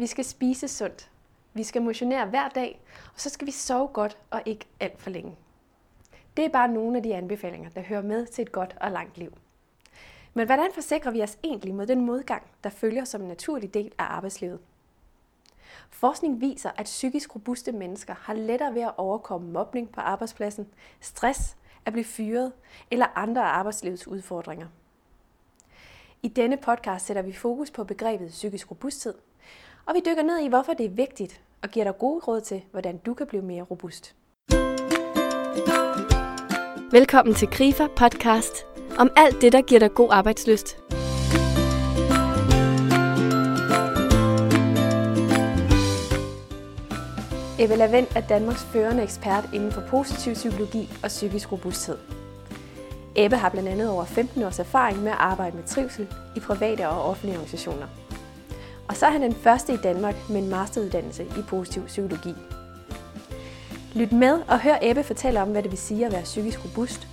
Vi skal spise sundt. Vi skal motionere hver dag, og så skal vi sove godt og ikke alt for længe. Det er bare nogle af de anbefalinger, der hører med til et godt og langt liv. Men hvordan forsikrer vi os egentlig mod den modgang, der følger som en naturlig del af arbejdslivet? Forskning viser, at psykisk robuste mennesker har lettere ved at overkomme mobning på arbejdspladsen, stress, at blive fyret eller andre af arbejdslivets udfordringer. I denne podcast sætter vi fokus på begrebet psykisk robusthed, og vi dykker ned i, hvorfor det er vigtigt, og giver dig gode råd til, hvordan du kan blive mere robust. Velkommen til Grifa Podcast om alt det, der giver dig god arbejdsløst. Ebbe Lavend er Danmarks førende ekspert inden for positiv psykologi og psykisk robusthed. Ebbe har blandt andet over 15 års erfaring med at arbejde med trivsel i private og offentlige organisationer. Og så er han den første i Danmark med en masteruddannelse i positiv psykologi. Lyt med og hør Ebbe fortælle om, hvad det vil sige at være psykisk robust,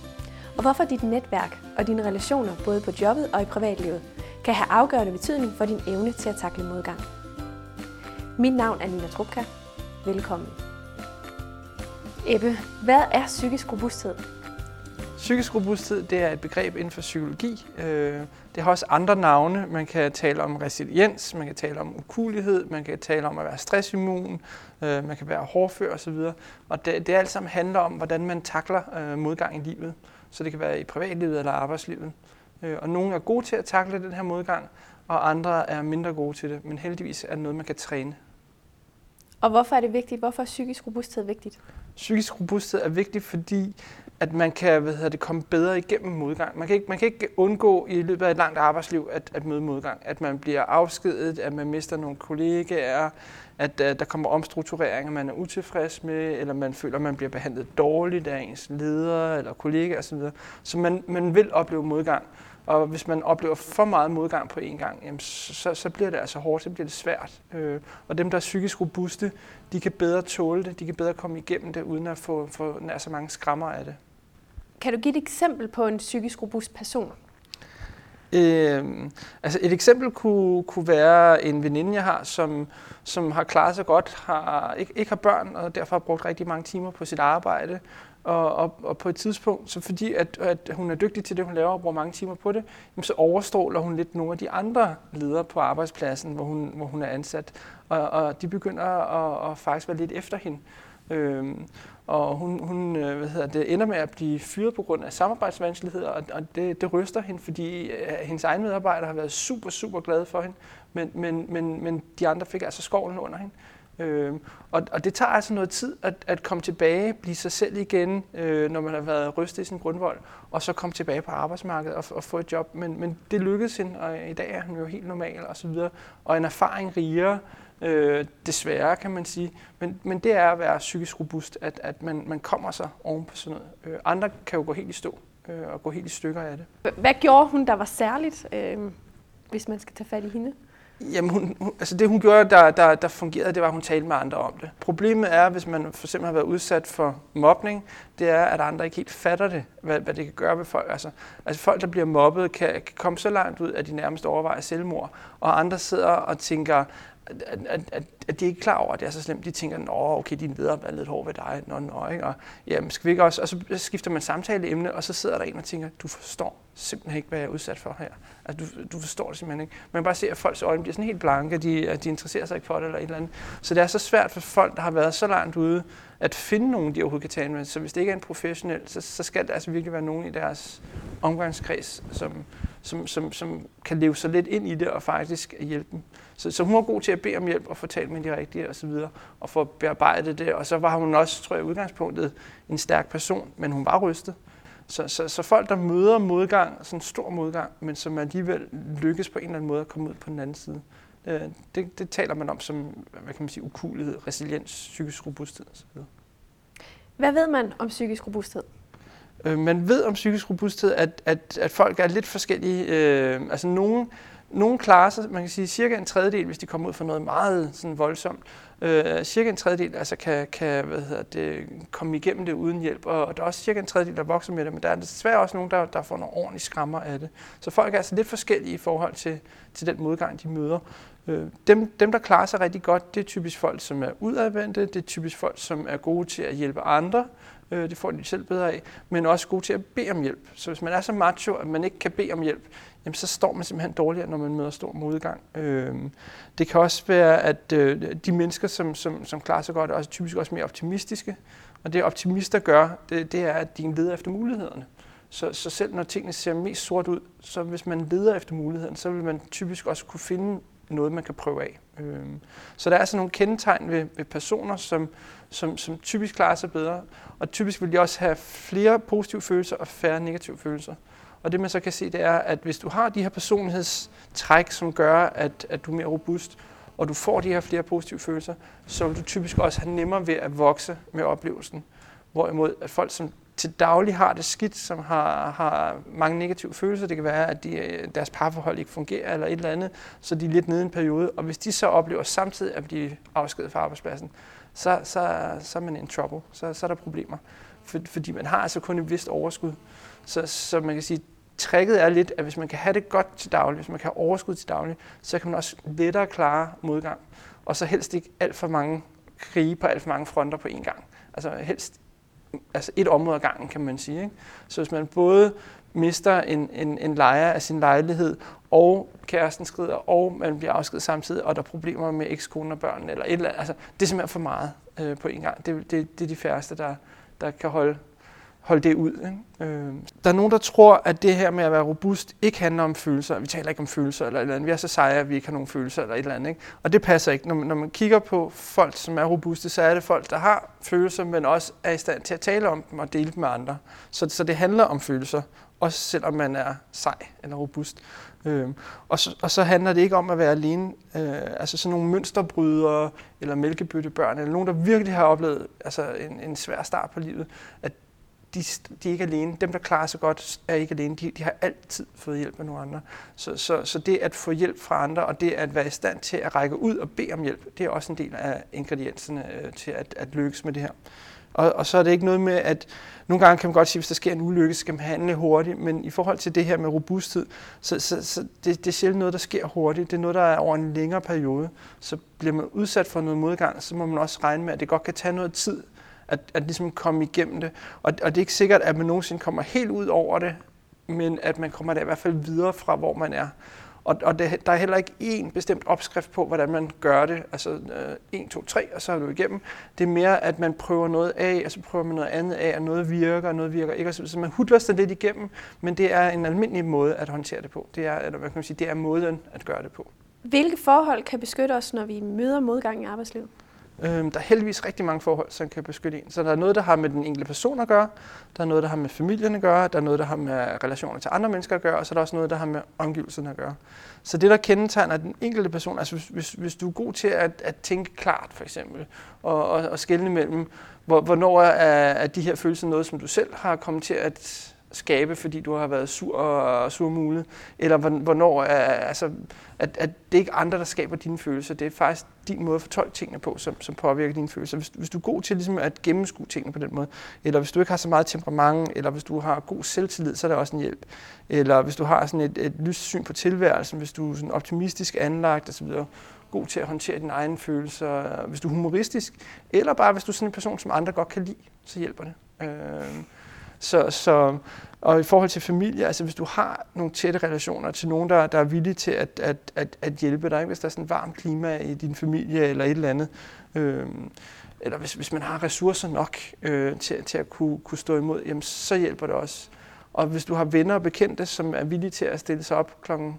og hvorfor dit netværk og dine relationer både på jobbet og i privatlivet kan have afgørende betydning for din evne til at takle modgang. Mit navn er Nina Trupka. Velkommen. Ebbe, hvad er psykisk robusthed? Psykisk robusthed det er et begreb inden for psykologi. Øh, det har også andre navne. Man kan tale om resiliens, man kan tale om ukulighed, man kan tale om at være stressimmun, øh, man kan være hårdfør osv. Og det, det alt sammen handler om, hvordan man takler øh, modgang i livet. Så det kan være i privatlivet eller arbejdslivet. Og nogle er gode til at takle den her modgang, og andre er mindre gode til det. Men heldigvis er det noget, man kan træne. Og hvorfor er det vigtigt? Hvorfor er psykisk robusthed vigtigt? Psykisk robusthed er vigtigt, fordi at man kan hvad hedder det, komme bedre igennem modgang. Man kan, ikke, man kan ikke undgå i løbet af et langt arbejdsliv at, at møde modgang. At man bliver afskedet, at man mister nogle kollegaer, at at der kommer omstruktureringer, man er utilfreds med, eller man føler, at man bliver behandlet dårligt af ens leder eller kollegaer osv. Så man, man vil opleve modgang. Og hvis man oplever for meget modgang på én gang, jamen, så, så bliver det altså hårdt, så bliver det svært. Øh, og dem, der er psykisk robuste, de kan bedre tåle det, de kan bedre komme igennem det, uden at få, få nær så mange skrammer af det. Kan du give et eksempel på en psykisk robust person? Øh, altså et eksempel kunne, kunne være en veninde, jeg har, som, som har klaret sig godt, har, ikke, ikke har børn, og derfor har brugt rigtig mange timer på sit arbejde. Og, og, og på et tidspunkt, så fordi at, at hun er dygtig til det, hun laver, og bruger mange timer på det, jamen så overstråler hun lidt nogle af de andre ledere på arbejdspladsen, hvor hun, hvor hun er ansat. Og, og de begynder at, at faktisk være lidt efter hende. Øhm, og hun, hun øh, hvad hedder det, ender med at blive fyret på grund af samarbejdsvanskeligheder, og, og det, det ryster hende, fordi øh, hendes egen medarbejdere har været super, super glade for hende, men, men, men, men de andre fik altså skovlen under hende. Øh, og, og det tager altså noget tid at, at komme tilbage, blive sig selv igen, øh, når man har været rystet i sin grundvold, og så komme tilbage på arbejdsmarkedet og, og få et job. Men, men det lykkedes hende, og i dag er hun jo helt normal og så videre, og en erfaring rigere, øh, desværre kan man sige. Men, men det er at være psykisk robust, at, at man, man kommer sig oven på sådan noget. Øh, andre kan jo gå helt i stå øh, og gå helt i stykker af det. Hvad gjorde hun, der var særligt, øh, hvis man skal tage fat i hende? Jamen, hun, hun, altså det hun gjorde, der, der, der fungerede, det var, at hun talte med andre om det. Problemet er, hvis man for eksempel har været udsat for mobning, det er, at andre ikke helt fatter det, hvad, hvad det kan gøre ved folk. Altså, altså folk, der bliver mobbet, kan, kan komme så langt ud, at de nærmest overvejer selvmord, og andre sidder og tænker, at, at, at, at de ikke er klar over, at det er så slemt. De tænker, nå, okay, din leder er lidt hård ved dig. Nå, nå, ikke? Og, jamen, skal vi ikke også? Og så skifter man samtaleemne, og så sidder der en og tænker, du forstår simpelthen ikke, hvad jeg er udsat for her. Altså, du, du forstår det simpelthen ikke. Man kan bare se, at folks øjne bliver sådan helt blanke, de, de interesserer sig ikke for det eller et eller andet. Så det er så svært for folk, der har været så langt ude, at finde nogen, de overhovedet kan tale med. Så hvis det ikke er en professionel, så, så skal det altså virkelig være nogen i deres omgangskreds, som, som, som, som kan leve sig lidt ind i det og faktisk hjælpe dem. Så, så hun var god til at bede om hjælp og fortælle med de rigtige osv. Og, og få bearbejdet det. Og så var hun også, tror jeg, udgangspunktet en stærk person, men hun var rystet. Så, så, så folk, der møder modgang, sådan en stor modgang, men som alligevel lykkes på en eller anden måde at komme ud på den anden side, det, det, det taler man om som hvad kan man sige, ukulighed, resiliens, psykisk robusthed osv. Hvad ved man om psykisk robusthed? Øh, man ved om psykisk robusthed, at, at, at folk er lidt forskellige. Øh, altså nogen nogle klarer sig, man kan sige cirka en tredjedel, hvis de kommer ud for noget meget sådan voldsomt, øh, cirka en tredjedel altså kan, kan hvad hedder det, komme igennem det uden hjælp, og der er også cirka en tredjedel, der vokser med det, men der er desværre også nogen, der, der får nogle ordentlige skrammer af det. Så folk er altså lidt forskellige i forhold til, til den modgang, de møder. Øh, dem, dem, der klarer sig rigtig godt, det er typisk folk, som er udadvendte, det er typisk folk, som er gode til at hjælpe andre, øh, det får de selv bedre af, men også gode til at bede om hjælp. Så hvis man er så macho, at man ikke kan bede om hjælp, jamen så står man simpelthen dårligere, når man møder stor modgang. Øh, det kan også være, at øh, de mennesker, som, som, som klarer sig godt, er også typisk også mere optimistiske. Og det optimister gør, det, det er, at de leder efter mulighederne. Så, så selv når tingene ser mest sort ud, så hvis man leder efter muligheden, så vil man typisk også kunne finde noget, man kan prøve af. Øh, så der er sådan nogle kendetegn ved, ved personer, som, som, som typisk klarer sig bedre. Og typisk vil de også have flere positive følelser og færre negative følelser. Og det man så kan se, det er, at hvis du har de her personlighedstræk, som gør, at, at du er mere robust, og du får de her flere positive følelser, så vil du typisk også have nemmere ved at vokse med oplevelsen. Hvorimod at folk, som til daglig har det skidt, som har, har mange negative følelser, det kan være, at de, øh, deres parforhold ikke fungerer eller et eller andet, så de er lidt nede i en periode. Og hvis de så oplever samtidig at blive afskedet fra arbejdspladsen, så, så, så er man in trouble. Så, så er der problemer. For, fordi man har altså kun et vist overskud. Så, så man kan sige, tricket er lidt, at hvis man kan have det godt til daglig, hvis man kan have overskud til daglig, så kan man også lettere klare modgang. Og så helst ikke alt for mange krige på alt for mange fronter på én gang. Altså helst altså et område ad gangen, kan man sige. Ikke? Så hvis man både mister en, en, en lejer af sin lejlighed, og kæresten skrider, og man bliver afskedet samtidig, og der er problemer med ekskonen og børnene, eller et eller andet. Altså, det er simpelthen for meget øh, på en gang. Det, det, det er de færreste, der, der kan holde, holde det ud. Ikke? Øh. Der er nogen, der tror, at det her med at være robust ikke handler om følelser. Vi taler ikke om følelser eller et eller andet. Vi er så seje, at vi ikke har nogen følelser eller et eller andet. Ikke? Og det passer ikke. Når man, når man kigger på folk, som er robuste, så er det folk, der har følelser, men også er i stand til at tale om dem og dele dem med andre. Så, så det handler om følelser også selvom man er sej eller robust. Øh, og, så, og så handler det ikke om at være alene. Øh, altså sådan nogle mønsterbrydere eller mælkebøttebørn, eller nogen, der virkelig har oplevet altså en, en svær start på livet, at de, de er ikke alene. Dem, der klarer sig godt, er ikke alene. De, de har altid fået hjælp af nogle andre. Så, så, så det at få hjælp fra andre, og det at være i stand til at række ud og bede om hjælp, det er også en del af ingredienserne øh, til at, at lykkes med det her. Og, og så er det ikke noget med, at nogle gange kan man godt sige, at hvis der sker en ulykke, så skal man handle hurtigt, men i forhold til det her med robusthed, så, så, så det, det er sjældent noget, der sker hurtigt. Det er noget, der er over en længere periode. Så bliver man udsat for noget modgang, så må man også regne med, at det godt kan tage noget tid at, at ligesom komme igennem det. Og, og det er ikke sikkert, at man nogensinde kommer helt ud over det, men at man kommer der i hvert fald videre fra, hvor man er. Og, og det, der er heller ikke én bestemt opskrift på, hvordan man gør det. Altså øh, 1, 2, 3, og så er du igennem. Det er mere, at man prøver noget af, og så prøver man noget andet af, og noget virker, og noget virker ikke. Så man hudler lidt igennem, men det er en almindelig måde at håndtere det på. Det er, eller hvad kan man sige, det er måden at gøre det på. Hvilke forhold kan beskytte os, når vi møder modgang i arbejdslivet? Øhm, der er heldigvis rigtig mange forhold, som kan beskytte en. Så der er noget, der har med den enkelte person at gøre, der er noget, der har med familien at gøre, der er noget, der har med relationer til andre mennesker at gøre, og så er der også noget, der har med omgivelserne at gøre. Så det, der kendetegner den enkelte person, altså hvis, hvis, hvis du er god til at, at tænke klart, for eksempel, og, og, og skelne mellem, hvor, hvornår er, er de her følelser noget, som du selv har kommet til at skabe, fordi du har været sur og surmulet, eller hvornår er, altså, at, at det er ikke andre, der skaber dine følelser, det er faktisk din måde at fortolke tingene på, som, som påvirker dine følelser. Hvis, hvis du er god til ligesom, at gennemskue tingene på den måde, eller hvis du ikke har så meget temperament, eller hvis du har god selvtillid, så er det også en hjælp. Eller hvis du har sådan et, et lyst syn på tilværelsen, hvis du er sådan optimistisk anlagt osv., god til at håndtere dine egne følelser, hvis du er humoristisk, eller bare hvis du er sådan en person, som andre godt kan lide, så hjælper det. Øh, så, så, og i forhold til familie, altså hvis du har nogle tætte relationer til nogen, der, der er villige til at, at, at, at hjælpe dig, hvis der er sådan et varmt klima i din familie eller et eller andet, øh, eller hvis, hvis man har ressourcer nok øh, til, til at kunne, kunne stå imod, jamen så hjælper det også. Og hvis du har venner og bekendte, som er villige til at stille sig op klokken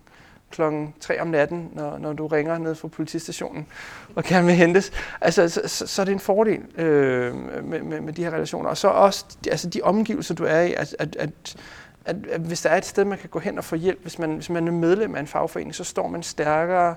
klokken 3 om natten, når, når du ringer ned fra politistationen og gerne vil hentes, altså, så, så, så er det en fordel øh, med, med, med de her relationer. Og så også altså, de omgivelser, du er i, at, at, at, at, at hvis der er et sted, man kan gå hen og få hjælp, hvis man, hvis man er medlem af en fagforening, så står man stærkere,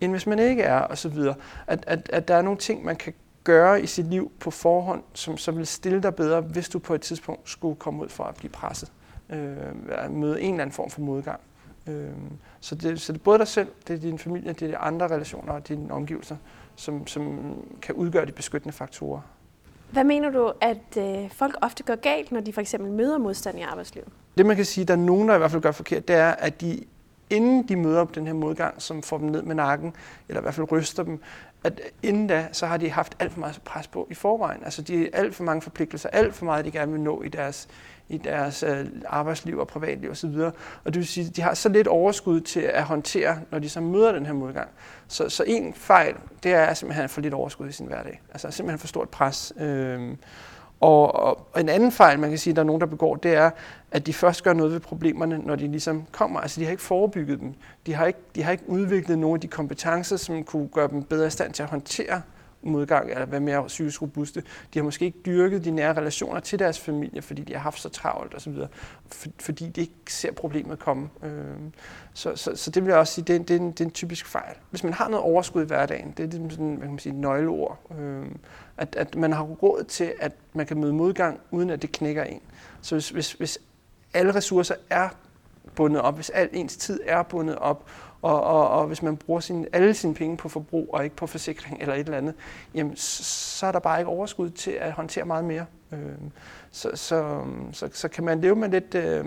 end hvis man ikke er, og så videre. At, at, at der er nogle ting, man kan gøre i sit liv på forhånd, som så vil stille dig bedre, hvis du på et tidspunkt skulle komme ud for at blive presset. Øh, møde en eller anden form for modgang. Øhm, så, det, så det er både dig selv, det er din familie, det er de andre relationer og dine omgivelser, som, som kan udgøre de beskyttende faktorer. Hvad mener du, at øh, folk ofte gør galt, når de for eksempel møder modstand i arbejdslivet? Det man kan sige, der er nogen, der i hvert fald gør forkert, det er, at de inden de møder den her modgang, som får dem ned med nakken, eller i hvert fald ryster dem, at inden da, så har de haft alt for meget pres på i forvejen. Altså de har alt for mange forpligtelser, alt for meget, de gerne vil nå i deres, i deres øh, arbejdsliv og privatliv osv. Og, og det vil sige, at de har så lidt overskud til at håndtere, når de så møder den her modgang. Så, så en fejl, det er simpelthen at få lidt overskud i sin hverdag. Altså simpelthen for stort pres. Øh, og, og, en anden fejl, man kan sige, der er nogen, der begår, det er, at de først gør noget ved problemerne, når de ligesom kommer. Altså de har ikke forebygget dem. De har ikke, de har ikke udviklet nogle af de kompetencer, som kunne gøre dem bedre i stand til at håndtere modgang eller være mere psykisk robuste. De har måske ikke dyrket de nære relationer til deres familie, fordi de har haft så travlt osv., fordi de ikke ser problemet komme. Øhm, så, så, så det vil jeg også sige, det er, det, er en, det er en typisk fejl. Hvis man har noget overskud i hverdagen, det er ligesom sådan, hvad kan man sige, et nøgleord, øhm, at, at man har råd til, at man kan møde modgang, uden at det knækker en. Så hvis, hvis, hvis alle ressourcer er bundet op, hvis al ens tid er bundet op, og, og, og hvis man bruger sin, alle sine penge på forbrug og ikke på forsikring eller et eller andet, jamen, så er der bare ikke overskud til at håndtere meget mere. Øh, så, så, så, så kan man leve med lidt, øh,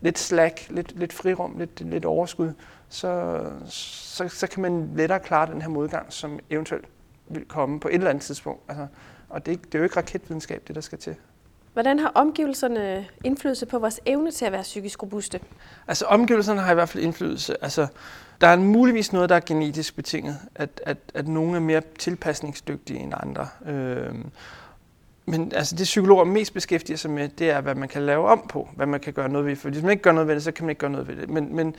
lidt slack, lidt, lidt frirum, lidt, lidt overskud, så, så, så kan man lettere klare den her modgang, som eventuelt vil komme på et eller andet tidspunkt. Altså, og det, det er jo ikke raketvidenskab, det der skal til. Hvordan har omgivelserne indflydelse på vores evne til at være psykisk robuste? Altså omgivelserne har i hvert fald indflydelse. Altså, der er muligvis noget, der er genetisk betinget, at, at, at nogle er mere tilpasningsdygtige end andre. Øh, men altså, det psykologer mest beskæftiger sig med, det er, hvad man kan lave om på, hvad man kan gøre noget ved. For hvis man ikke gør noget ved det, så kan man ikke gøre noget ved det. Men, men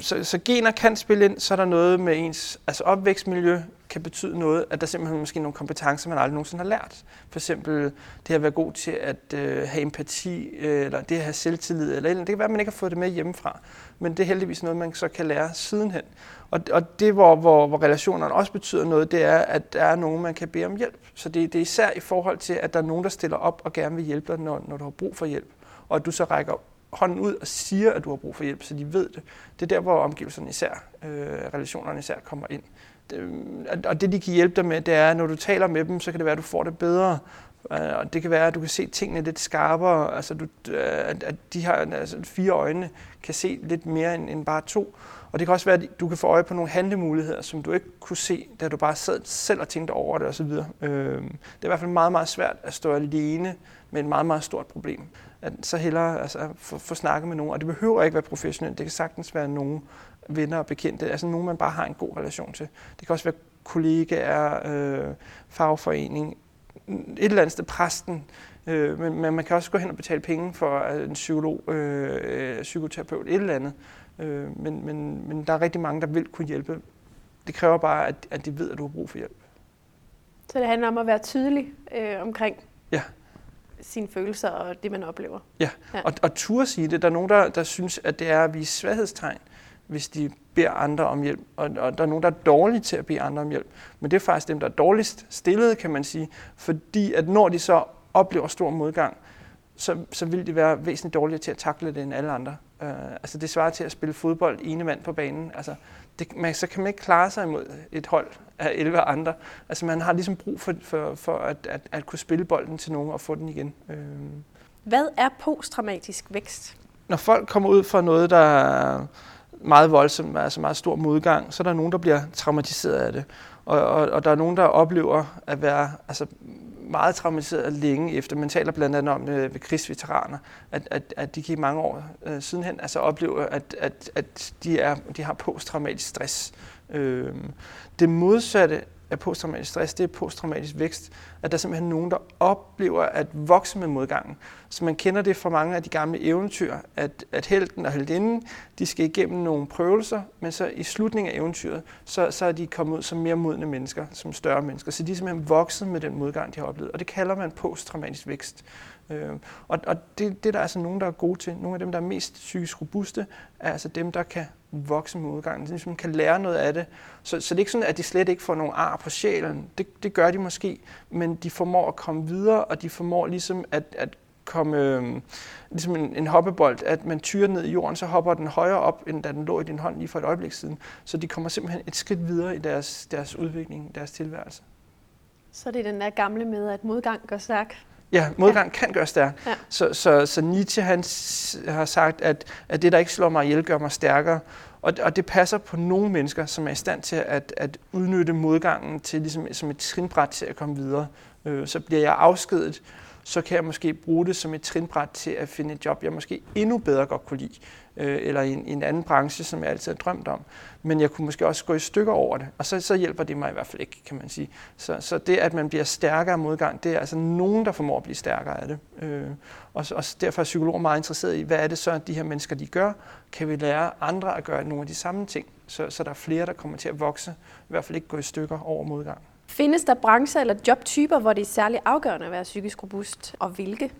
så, så gener kan spille ind, så er der noget med ens altså opvækstmiljø, kan betyde noget, at der simpelthen måske nogle kompetencer, man aldrig nogensinde har lært. For eksempel det at være god til at øh, have empati, øh, eller det at have selvtillid, eller, eller det kan være, at man ikke har fået det med hjemmefra. Men det er heldigvis noget, man så kan lære sidenhen. Og, og det, hvor, hvor, hvor relationerne også betyder noget, det er, at der er nogen, man kan bede om hjælp. Så det, det er især i forhold til, at der er nogen, der stiller op og gerne vil hjælpe dig, når, når du har brug for hjælp. Og at du så rækker hånden ud og siger, at du har brug for hjælp, så de ved det. Det er der, hvor omgivelserne især, øh, relationerne især kommer ind. Det, øh, og det, de kan hjælpe dig med, det er, at når du taler med dem, så kan det være, at du får det bedre. Øh, og det kan være, at du kan se tingene lidt skarpere, altså du, øh, at de har altså fire øjne kan se lidt mere end, end bare to. Og det kan også være, at du kan få øje på nogle handlemuligheder, som du ikke kunne se, da du bare sad selv og tænkte over det osv. Øh, det er i hvert fald meget, meget svært at stå alene med et meget, meget stort problem. At så hellere altså, få, få snakket med nogen, og det behøver ikke være professionelt, det kan sagtens være nogen venner og bekendte, altså nogen, man bare har en god relation til. Det kan også være kollegaer, øh, fagforening, et eller andet sted præsten, øh, men, men man kan også gå hen og betale penge for en psykolog, øh, psykoterapeut, et eller andet. Øh, men, men, men der er rigtig mange, der vil kunne hjælpe. Det kræver bare, at, at de ved, at du har brug for hjælp. Så det handler om at være tydelig øh, omkring ja. Sine følelser og det, man oplever. Ja, ja. og, og turde sige det. Der er nogen, der, der synes, at det er at vise svaghedstegn, hvis de beder andre om hjælp. Og, og der er nogen, der er dårlige til at bede andre om hjælp. Men det er faktisk dem, der er dårligst stillede, kan man sige. Fordi at når de så oplever stor modgang, så, så vil de være væsentligt dårligere til at takle det end alle andre. Uh, altså det svarer til at spille fodbold ene mand på banen. Altså, det, man, så kan man ikke klare sig imod et hold af 11 andre. Altså man har ligesom brug for, for, for at, at, at kunne spille bolden til nogen og få den igen. Uh, Hvad er posttraumatisk vækst? Når folk kommer ud fra noget, der er meget voldsomt, altså meget stor modgang, så er der nogen, der bliver traumatiseret af det. Og, og, og der er nogen, der oplever at være altså, meget traumatiseret længe efter. Man taler blandt andet om øh, ved krigsveteraner, at, at, at de gik mange år øh, sidenhen altså oplever, at, at, at de, er, de har posttraumatisk stress. Øh, det modsatte af posttraumatisk stress, det er posttraumatisk vækst, at der er simpelthen nogen, der oplever at vokse med modgangen. Så man kender det fra mange af de gamle eventyr, at, at helten og heldinden, de skal igennem nogle prøvelser, men så i slutningen af eventyret, så, så er de kommet ud som mere modne mennesker, som større mennesker. Så de er simpelthen vokset med den modgang, de har oplevet. Og det kalder man posttraumatisk vækst. Øh, og og det, det der er altså nogen, der er gode til, nogle af dem, der er mest psykisk robuste, er altså dem, der kan vokse med udgangen, de ligesom kan lære noget af det. Så, så det er ikke sådan, at de slet ikke får nogle ar på sjælen. Det, det gør de måske, men de formår at komme videre, og de formår ligesom at, at komme øh, ligesom en, en hoppebold, at man tyrer ned i jorden, så hopper den højere op, end da den lå i din hånd lige for et øjeblik siden. Så de kommer simpelthen et skridt videre i deres, deres udvikling, deres tilværelse. Så det er den der gamle med, at modgang gør stærk. Ja, modgang ja. kan gøre stærk. Ja. Så, så, så Nietzsche han har sagt, at, at det, der ikke slår mig ihjel, gør mig stærkere. Og, og det passer på nogle mennesker, som er i stand til at, at udnytte modgangen til, ligesom, som et trinbræt til at komme videre. Øh, så bliver jeg afskedet, så kan jeg måske bruge det som et trinbræt til at finde et job, jeg måske endnu bedre godt kunne lide, øh, eller i en, en anden branche, som jeg altid har drømt om. Men jeg kunne måske også gå i stykker over det, og så, så hjælper det mig i hvert fald ikke, kan man sige. Så, så det, at man bliver stærkere af modgang, det er altså nogen, der formår at blive stærkere af det. Øh, og, og derfor er psykologer meget interesseret i, hvad er det så, at de her mennesker de gør? Kan vi lære andre at gøre nogle af de samme ting, så, så der er flere, der kommer til at vokse, i hvert fald ikke gå i stykker over modgang. Findes der brancher eller jobtyper, hvor det er særlig afgørende at være psykisk robust, og hvilke?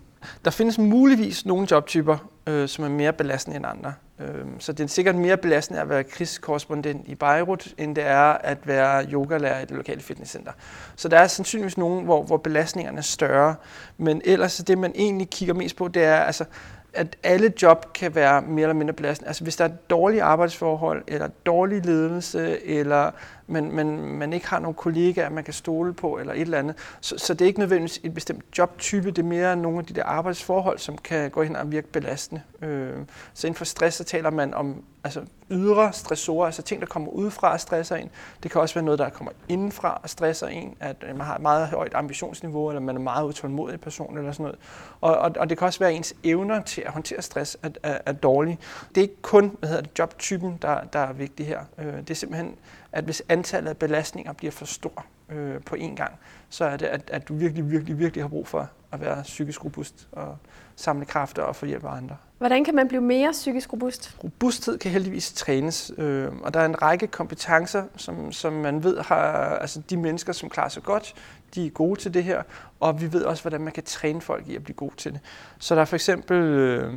Der findes muligvis nogle jobtyper, øh, som er mere belastende end andre. Øh, så det er sikkert mere belastende at være krigskorrespondent i Beirut, end det er at være yogalærer i det lokale fitnesscenter. Så der er sandsynligvis nogle, hvor, hvor belastningerne er større. Men ellers det, man egentlig kigger mest på, det er, altså, at alle job kan være mere eller mindre belastende. Altså hvis der er dårlige arbejdsforhold, eller dårlig ledelse, eller men, men man ikke har nogle kollegaer, man kan stole på, eller et eller andet. Så, så det er ikke nødvendigvis en bestemt jobtype, det er mere nogle af de der arbejdsforhold, som kan gå hen og virke belastende. Øh, så inden for stress, så taler man om altså ydre stressorer, altså ting, der kommer udefra og stresser en. Det kan også være noget, der kommer indenfra og stresser en, at øh, man har et meget højt ambitionsniveau, eller man er meget utålmodig person, eller sådan noget. Og, og, og det kan også være, at ens evner til at håndtere stress er, er, er dårlige. Det er ikke kun hvad hedder det, jobtypen, der, der er vigtig her. Øh, det er simpelthen at hvis antallet af belastninger bliver for stor øh, på én gang, så er det, at, at du virkelig, virkelig, virkelig har brug for at være psykisk robust og samle kræfter og få hjælp af andre. Hvordan kan man blive mere psykisk robust? Robusthed kan heldigvis trænes, øh, og der er en række kompetencer, som, som man ved har, altså de mennesker, som klarer sig godt, de er gode til det her, og vi ved også, hvordan man kan træne folk i at blive gode til det. Så der er for eksempel øh,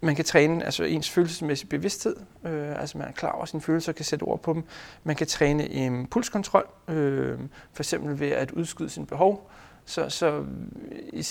man kan træne altså ens følelsesmæssige bevidsthed, øh, altså man er klar over sine følelser og kan sætte ord på dem. Man kan træne impulskontrol, øh, for eksempel ved at udskyde sine behov. Så, så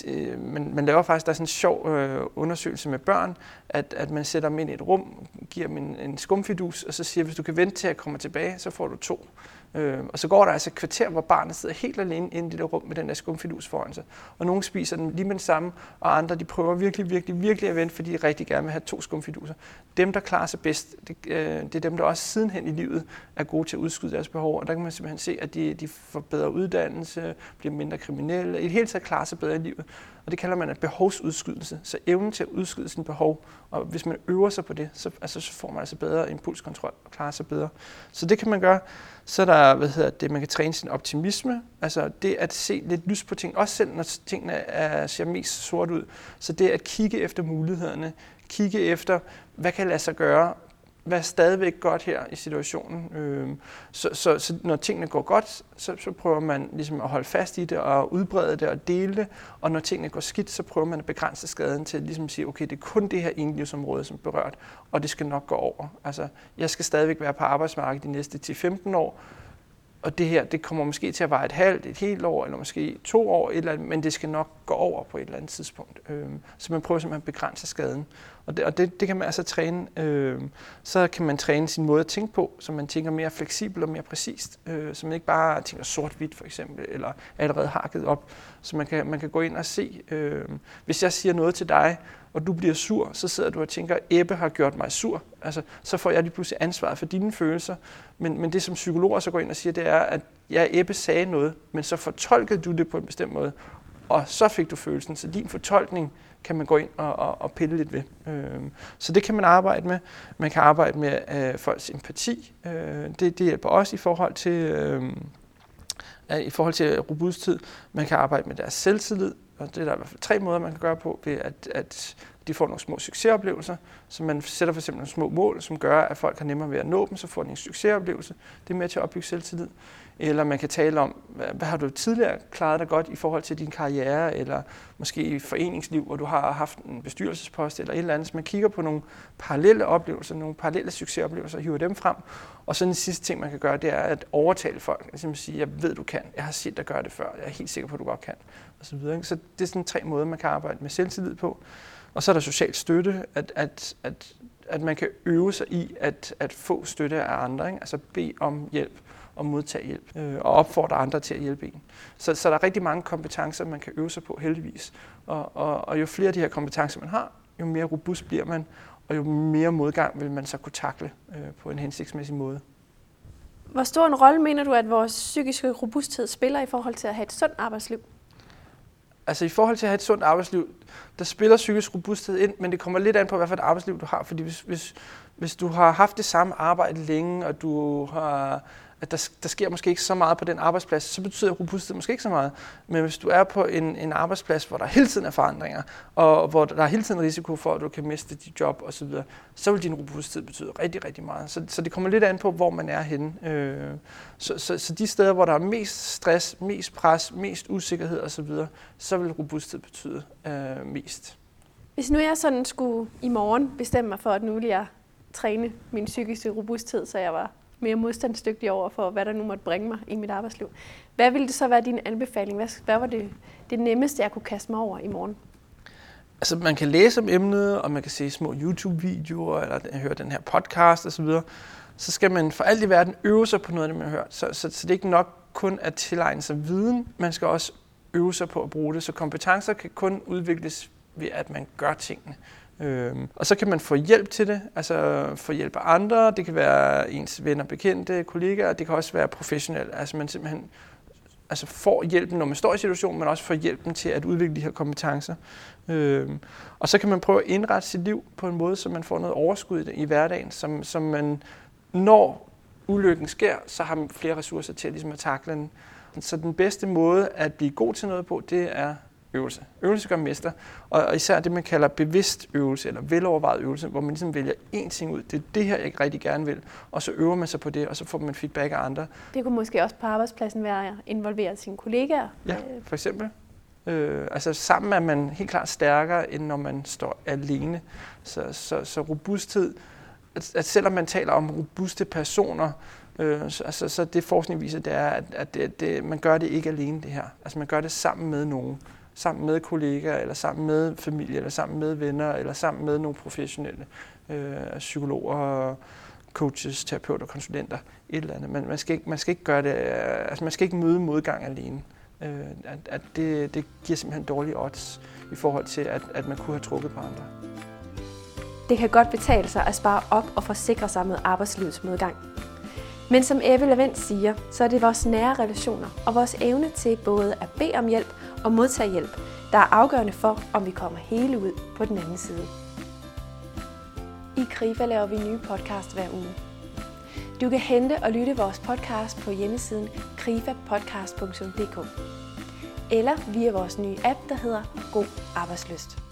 øh, man, man laver faktisk, der er sådan en sjov øh, undersøgelse med børn, at, at man sætter dem ind i et rum, giver dem en, en skumfidus, og så siger, hvis du kan vente til at komme tilbage, så får du to. Øh, og så går der altså et kvarter, hvor barnet sidder helt alene inde i det der rum med den der skumfidus foran sig. Og nogle spiser den lige med det samme, og andre de prøver virkelig, virkelig, virkelig at vente, fordi de rigtig gerne vil have to skumfiduser. Dem, der klarer sig bedst, det, øh, det er dem, der også sidenhen i livet er gode til at udskyde deres behov. Og der kan man simpelthen se, at de, de får bedre uddannelse, bliver mindre kriminelle, i det hele taget klarer sig bedre i livet. Og det kalder man en behovsudskydelse. Så evnen til at udskyde sine behov, og hvis man øver sig på det, så, altså, så får man altså bedre impulskontrol og klarer sig bedre. Så det kan man gøre. Så er der, hvad hedder det, man kan træne sin optimisme, altså det at se lidt lys på ting, også selv når tingene er, ser mest sort ud. Så det at kigge efter mulighederne, kigge efter, hvad kan lade sig gøre, være stadigvæk godt her i situationen. Øh, så, så, så når tingene går godt, så, så prøver man ligesom at holde fast i det og udbrede det og dele det. Og når tingene går skidt, så prøver man at begrænse skaden til ligesom at ligesom sige, okay, det er kun det her enlivsområde, som er berørt, og det skal nok gå over. Altså, jeg skal stadigvæk være på arbejdsmarkedet de næste 10-15 år, og det her, det kommer måske til at vare et halvt, et helt år, eller måske to år, et eller andet, men det skal nok gå over på et eller andet tidspunkt. Øh, så man prøver simpelthen at begrænse skaden. Og det, og det, det kan man altså træne. Øh, så kan man træne sin måde at tænke på, så man tænker mere fleksibelt og mere præcist. Øh, så man ikke bare tænker sort-hvidt for eksempel, eller allerede hakket op. Så man kan, man kan gå ind og se, øh, hvis jeg siger noget til dig, og du bliver sur, så sidder du og tænker, Ebbe har gjort mig sur. Altså, så får jeg lige pludselig ansvaret for dine følelser. Men, men det, som psykologer så går ind og siger, det er, at ja, Ebbe sagde noget, men så fortolkede du det på en bestemt måde, og så fik du følelsen. Så din fortolkning kan man gå ind og, og, og pille lidt ved. Øh, så det kan man arbejde med. Man kan arbejde med øh, folks empati. Øh, det, det hjælper også i forhold til... Øh, i forhold til robusthed. Man kan arbejde med deres selvtillid, og det er der i hvert fald tre måder, man kan gøre på, ved at, at de får nogle små succesoplevelser, så man sætter for eksempel nogle små mål, som gør, at folk har nemmere ved at nå dem, så får de en succesoplevelse. Det er med til at opbygge selvtillid. Eller man kan tale om, hvad, hvad har du tidligere klaret dig godt i forhold til din karriere, eller måske i foreningsliv, hvor du har haft en bestyrelsespost eller et eller andet. Så man kigger på nogle parallelle oplevelser, nogle parallelle succesoplevelser, og hiver dem frem. Og så den sidste ting, man kan gøre, det er at overtale folk. Altså at sige, jeg ved, du kan. Jeg har set dig gøre det før. Jeg er helt sikker på, at du godt kan. Og så, videre. så det er sådan tre måder, man kan arbejde med selvtillid på. Og så er der social støtte, at, at, at, at man kan øve sig i at, at få støtte af andre. Ikke? Altså bede om hjælp og modtage hjælp, øh, og opfordre andre til at hjælpe en. Så, så der er rigtig mange kompetencer, man kan øve sig på, heldigvis. Og, og, og jo flere af de her kompetencer, man har, jo mere robust bliver man, og jo mere modgang vil man så kunne takle øh, på en hensigtsmæssig måde. Hvor stor en rolle mener du, at vores psykiske robusthed spiller i forhold til at have et sundt arbejdsliv? Altså i forhold til at have et sundt arbejdsliv, der spiller psykisk robusthed ind, men det kommer lidt an på, hvad for et arbejdsliv du har. Fordi hvis, hvis, hvis du har haft det samme arbejde længe, og du har at der, der sker måske ikke så meget på den arbejdsplads, så betyder robusthed måske ikke så meget. Men hvis du er på en, en arbejdsplads, hvor der hele tiden er forandringer, og hvor der er hele tiden risiko for, at du kan miste dit job osv., så, så vil din robusthed betyde rigtig, rigtig meget. Så, så det kommer lidt an på, hvor man er henne. Øh, så, så, så de steder, hvor der er mest stress, mest pres, mest usikkerhed osv., så, så vil robusthed betyde øh, mest. Hvis nu jeg sådan skulle i morgen bestemme mig for, at nu vil jeg træne min psykiske robusthed, så jeg var mere modstandsdygtig over for, hvad der nu måtte bringe mig i mit arbejdsliv. Hvad ville det så være din anbefaling? Hvad, hvad var det, det nemmeste, jeg kunne kaste mig over i morgen? Altså, man kan læse om emnet, og man kan se små YouTube-videoer, eller høre den her podcast osv., så skal man for alt i verden øve sig på noget af det, man har hørt. Så, så, så det er ikke nok kun at tilegne sig viden, man skal også øve sig på at bruge det. Så kompetencer kan kun udvikles ved, at man gør tingene. Øhm, og så kan man få hjælp til det, altså få hjælp af andre. Det kan være ens venner, bekendte, kollegaer. Det kan også være professionelt. Altså man simpelthen altså får hjælpen, når man står i situationen, men også får hjælpen til at udvikle de her kompetencer. Øhm, og så kan man prøve at indrette sit liv på en måde, så man får noget overskud i, hverdagen, som, som man, når ulykken sker, så har man flere ressourcer til ligesom at takle den. Så den bedste måde at blive god til noget på, det er øvelse. Øvelse gør mester, og især det, man kalder bevidst øvelse, eller velovervejet øvelse, hvor man ligesom vælger én ting ud. Det er det her, jeg rigtig gerne vil, og så øver man sig på det, og så får man feedback af andre. Det kunne måske også på arbejdspladsen være at involvere sine kollegaer. Ja, for eksempel. Øh, altså sammen er man helt klart stærkere, end når man står alene. Så, så, så robusthed, at, at selvom man taler om robuste personer, øh, så, altså, så det forskning viser, det er, at, at det, det, man gør det ikke alene det her. Altså man gør det sammen med nogen sammen med kollegaer, eller sammen med familie, eller sammen med venner, eller sammen med nogle professionelle øh, altså psykologer, coaches, terapeuter, konsulenter, et eller andet. Men man skal ikke, man skal ikke gøre det, altså man skal ikke møde modgang alene. Øh, at, at det, det giver simpelthen dårlige odds i forhold til, at, at man kunne have trukket på andre. Det kan godt betale sig at spare op og forsikre sig med arbejdslivets modgang. Men som Eve Lavend siger, så er det vores nære relationer og vores evne til både at bede om hjælp og modtage hjælp, der er afgørende for, om vi kommer hele ud på den anden side. I Krifa laver vi nye podcast hver uge. Du kan hente og lytte vores podcast på hjemmesiden krifapodcast.dk eller via vores nye app, der hedder God Arbejdsløst.